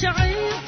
شعيب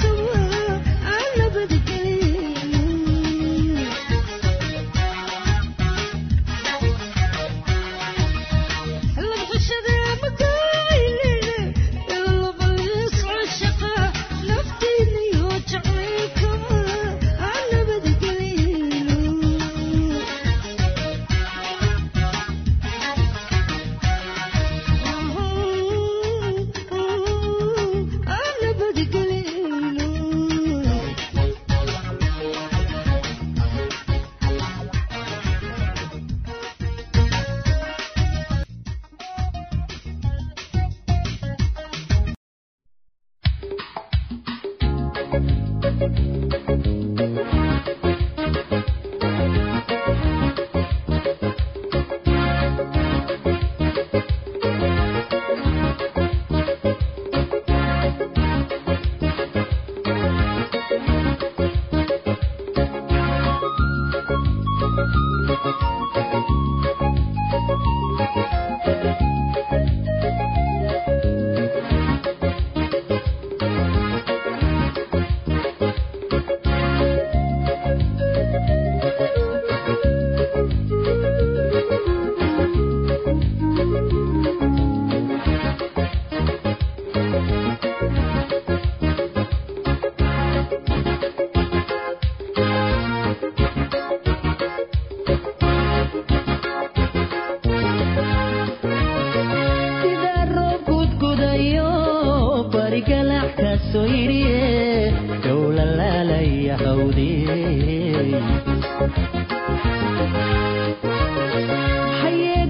hawdee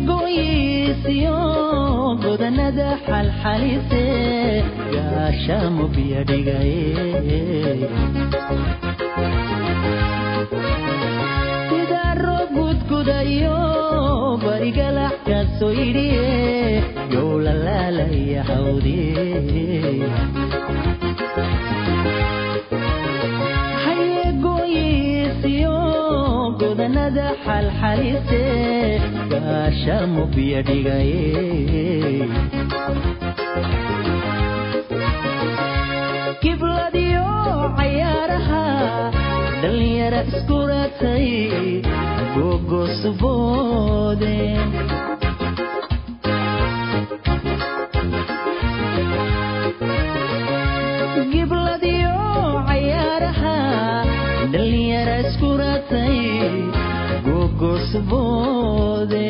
hayeegoyiisiyo godanada xalxalise gaashaamo biyo dhigaye sidaaro gudgudayo barigalax kaasoo yidhiye gowlalaalaya hawdee hayeegoyiisiyo godanada xalxalise gaashaamo biyo dhigaye kibladiyo cayaaraha dhallinyara iskuratay gogosuboode gibladiyo gogosuboode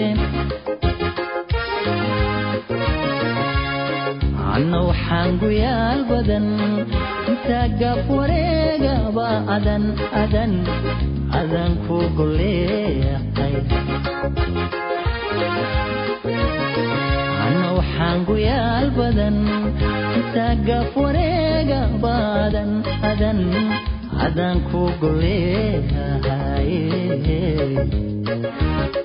anna waxaan guyaal badan intaa gaaf wareegaba adan adan adan ku goleeyahay anna waxaan guyaal badan intaa gaaf wareegaba adan adan adan ku goleeyahay Thank you.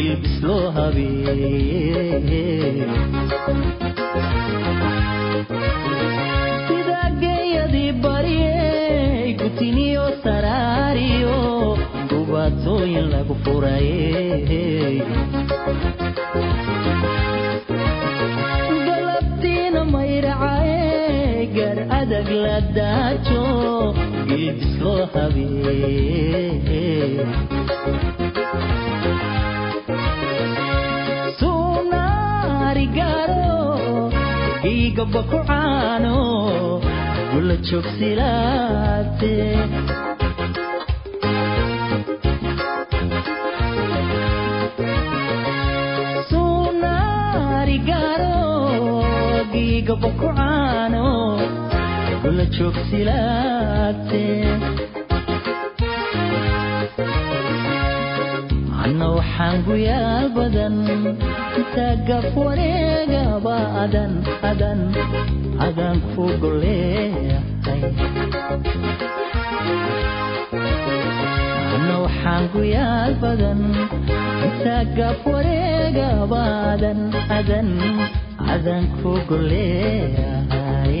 Gilbis loo habeeye sida geeyadii barye gutiniyo saraariyo gubatooyin lagu furay galabtiina mayracay gar adag la daajo gilbis loo habeeye giigaba ku caano gula joogsilaate sunaarigaro giigaba ku caano gula joogsilaate anna waxaan guyaal badan intaa gaf wareegaba adan adan. Adan ku goleeyahay anna waxaan guyaal badan intaa gaf wareegaba adan adan. Adan ku goleeyahay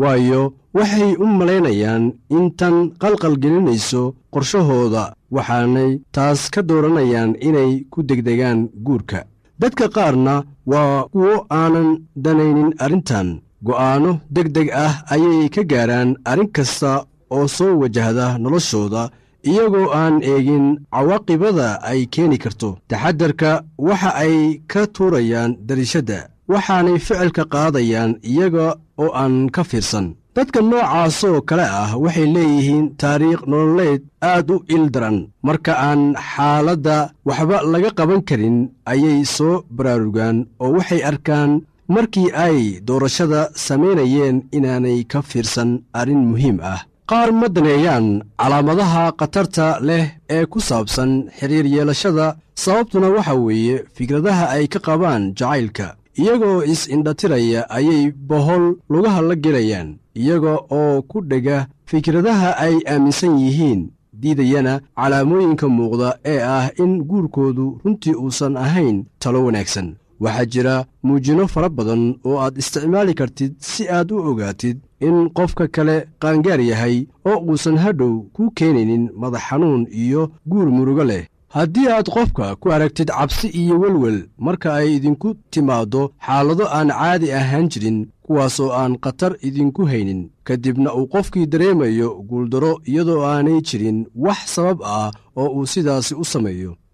waayo waxay u malaynayaan in tan qalqalgelinayso qorshahooda waxaanay taas ka dooranayaan inay ku degdegaan guurka. Dadka qaarna waa kuwo aanan danaynin arrintan. Go'aanno deg deg ah ayay ka gaaraan arrin kasta oo soo wajahda noloshooda iyagoo aan eegin cawaaqibada ay keeni karto. Taxadarka waxa ay ka tuurayaan darishadda waxaanay ficilka qaadayaan iyaga oo aan ka fiirsan. Dadka noocaasoo kale ah waxay leeyihiin taariikh nololeed aad u il daran marka aan xaaladda waxba laga qaban karin ayay soo baraarugaan oo waxay arkaan markii ay doorashada samaynayeen inaanay ka fiirsan arrin muhiim ah. Qaar ma daneeyaan calaamadaha khatarta leh ee ku saabsan xiriir yeelashada sababtuna waxa weeye fikradaha ay ka qabaan jacaylka iyagoo is-indhatiraya ayay bohol lugaha la gelayaan iyaga oo ku dhega fikradaha ay aaminsan yihiin diidayana calaamooyinka muuqda ee ah in guurkoodu runtii uusan ahayn talo wanaagsan. Waxaa jira muujino fara badan oo aad isticmaali kartid si aad u ogaatid in qofka kale qaangaar yahay oo uusan hadhow ku keenaynin madax xanuun iyo guur murugo leh haddii aad qofka ku aragtid cabsi iyo welwel marka ay idinku timaaddo xaalado aan caadi ahaan jirin kuwaasoo aan khatar idinku haynin ka dibna uu qofkii dareemayo guuldaro iyadoo aanay jirin wax sabab ah oo uu sidaasi u sameeyo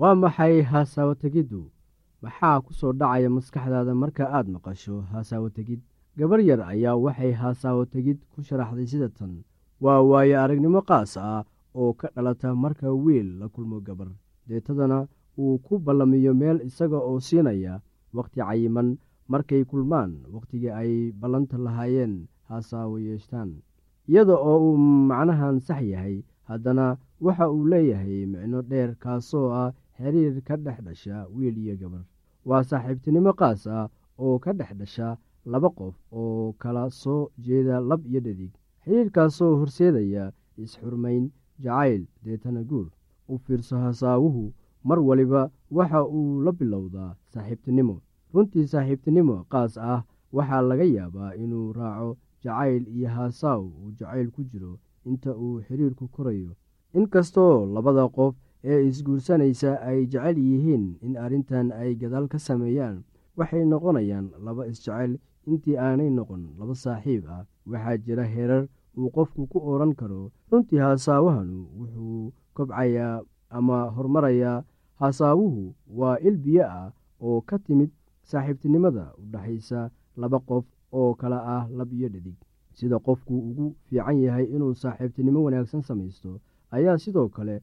waa maxay haasaawo tegiddu maxaa ku soo dhacaya maskaxdaada marka aad maqasho haasaawo tegid gabar yar ayaa waxay haasaawo tegid ku sharaxday sida tan. Waa waayo aragnimo qaas ah oo ka dhalata marka wiil la kulmo gabar. Deetadana uu ku ballamiyo meel isaga oo siinaya wakhti cayiman markay kulmaan wakhtigii ay ballanta lahaayeen haasaawo yeeshtaan. Iyada oo uu macnahan sax yahay haddana waxa uu leeyahay micno dheer kaasoo ah xiriir ka dhex dhasha wiil iyo gabar. Waa saaxiibtinimo qaas ah oo ka dhex dhasha laba qof oo kala soo jeeda lab iyo dhadig. Xiriirkaasoo horseedaya is-xurmayn jacayl deetana guur. U fiirso hasaawuhu mar waliba waxa uu la bilowdaa saaxiibtinimo. Runtii saaxiibtinimo qaas ah waxaa laga yaabaa inuu raaco jacayl iyo haasaaw uu jacayl ku jiro inta uu xiriirku korayo. Inkastoo labada qof ee isguursanaysa ay jecel yihiin in arrintan ay gadaal ka sameeyaan. Waxay noqonayaan laba isjecel. Intii aanay noqon laba saaxiib ah waxaa jira herar uu qofku ku odhan karo. Runtii haasaawahanu wuxuu kobcayaa ama horumarayaa haasaawuhu waa il biyo ah oo ka timid saaxiibtinimada u dhexaysa laba qof oo kale ah lab iyo dhadig. Sida qofku ugu fiican yahay inuu saaxiibtinimo wanaagsan samaysto ayaa sidoo kale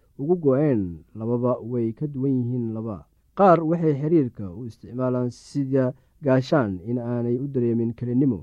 ugu go-een lababa way ka duwan yihiin laba. Qaar waxay xiriirka u isticmaalaan sida gaashaan in aanay u dareemin kelinimo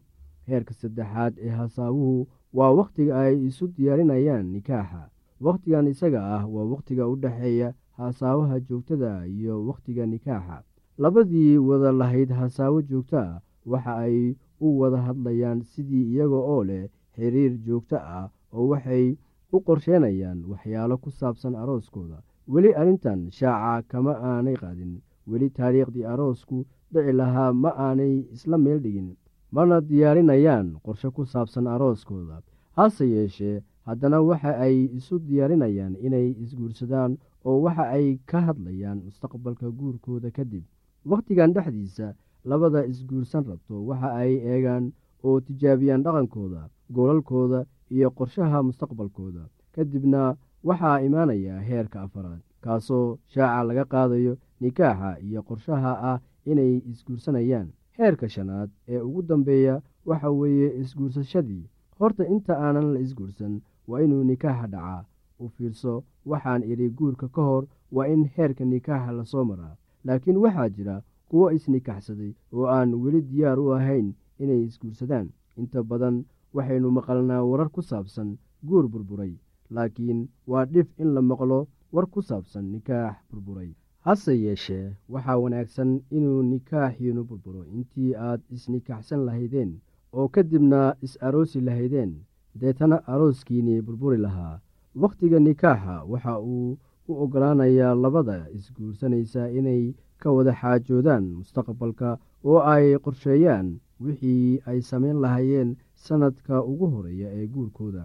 heerka saddexaad ee hasaawuhu waa wakhtiga ay isu diyaarinayaan nikaaxa. Wakhtigan isaga ah waa wakhtiga u dhexeeya hasaawaha joogtada iyo wakhtiga nikaaxa. Labadii wada lahayd hasaawo joogto ah waxa ay u wada hadlayaan sidii iyaga oo leh xiriir joogto ah oo waxay u qorsheenayaan waxyaalo ku saabsan arooskooda. Weli arrintan shaaca kama aanay qaadin. Weli taariikhdii aroosku dhici lahaa ma aanay isla meel dhigin. Mana diyaarinayaan qorshe ku saabsan arooskooda. Hase yeeshee haddana waxa ay isu diyaarinayaan inay isguursadaan oo waxa ay ka hadlayaan mustaqbalka guurkooda kadib wakhtigan dhexdiisa labada isguursan rabto waxa ay eegaan oo tijaabiyaan dhaqankooda goolalkooda iyo qorshaha mustaqbalkooda. Kadibna waxaa imaanaya heerka afaraad kaasoo shaaca laga qaadayo nikaaxa iyo qorshaha ah inay isguursanayaan. Heerka shanaad ee ugu dambeeya waxa weeye isguursashadii. Horta inta aanan la isguursan waa inuu nikaaxa dhacaa u fiirso. Waxaan idhi guurka ka hor waa in heerka nikaaxa la soo maraa. Laakiin waxaa jira kuwo isnikaxsaday oo aan weli diyaar u ahayn inay isguursadaan. Inta badan waxaynu maqalnaa warar ku saabsan guur burburay laakiin waa dhif in la maqlo war ku saabsan nikaax burburay. Hase yeeshee waxaa wanaagsan inuu nikaaxiinu burburo. Intii aad isnikaxsan lahaydeen oo kadibna is-aroosi lahaydeen deetana arooskiinii burburi lahaa. Wakhtiga nikaaxa waxa uu u oggolaanayaa labada isguursanaysa inay ka wada xaajoodaan mustaqbalka oo ay qorsheeyaan wixii ay samayn lahaayeen sanadka ugu horreeya ee guurkooda.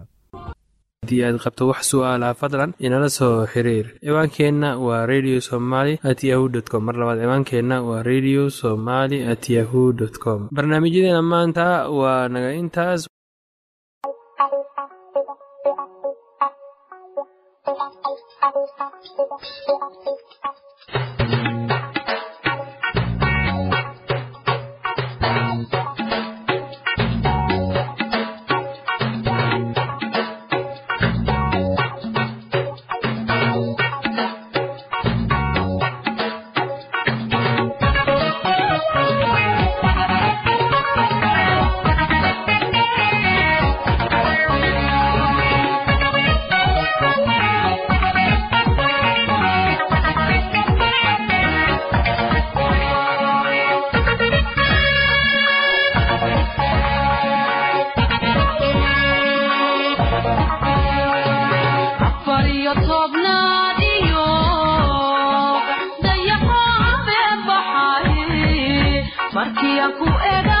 Haddii aad qabto wax su'aalaha fadlan inala soo xiriir. Ciwaankeenna waa radio somaly at yahu t com. Mar labaad ciwaankeenna waa radio somaly at yahu dt com. Barnaamijyadeena maanta waa naga intaas. aqui a poeira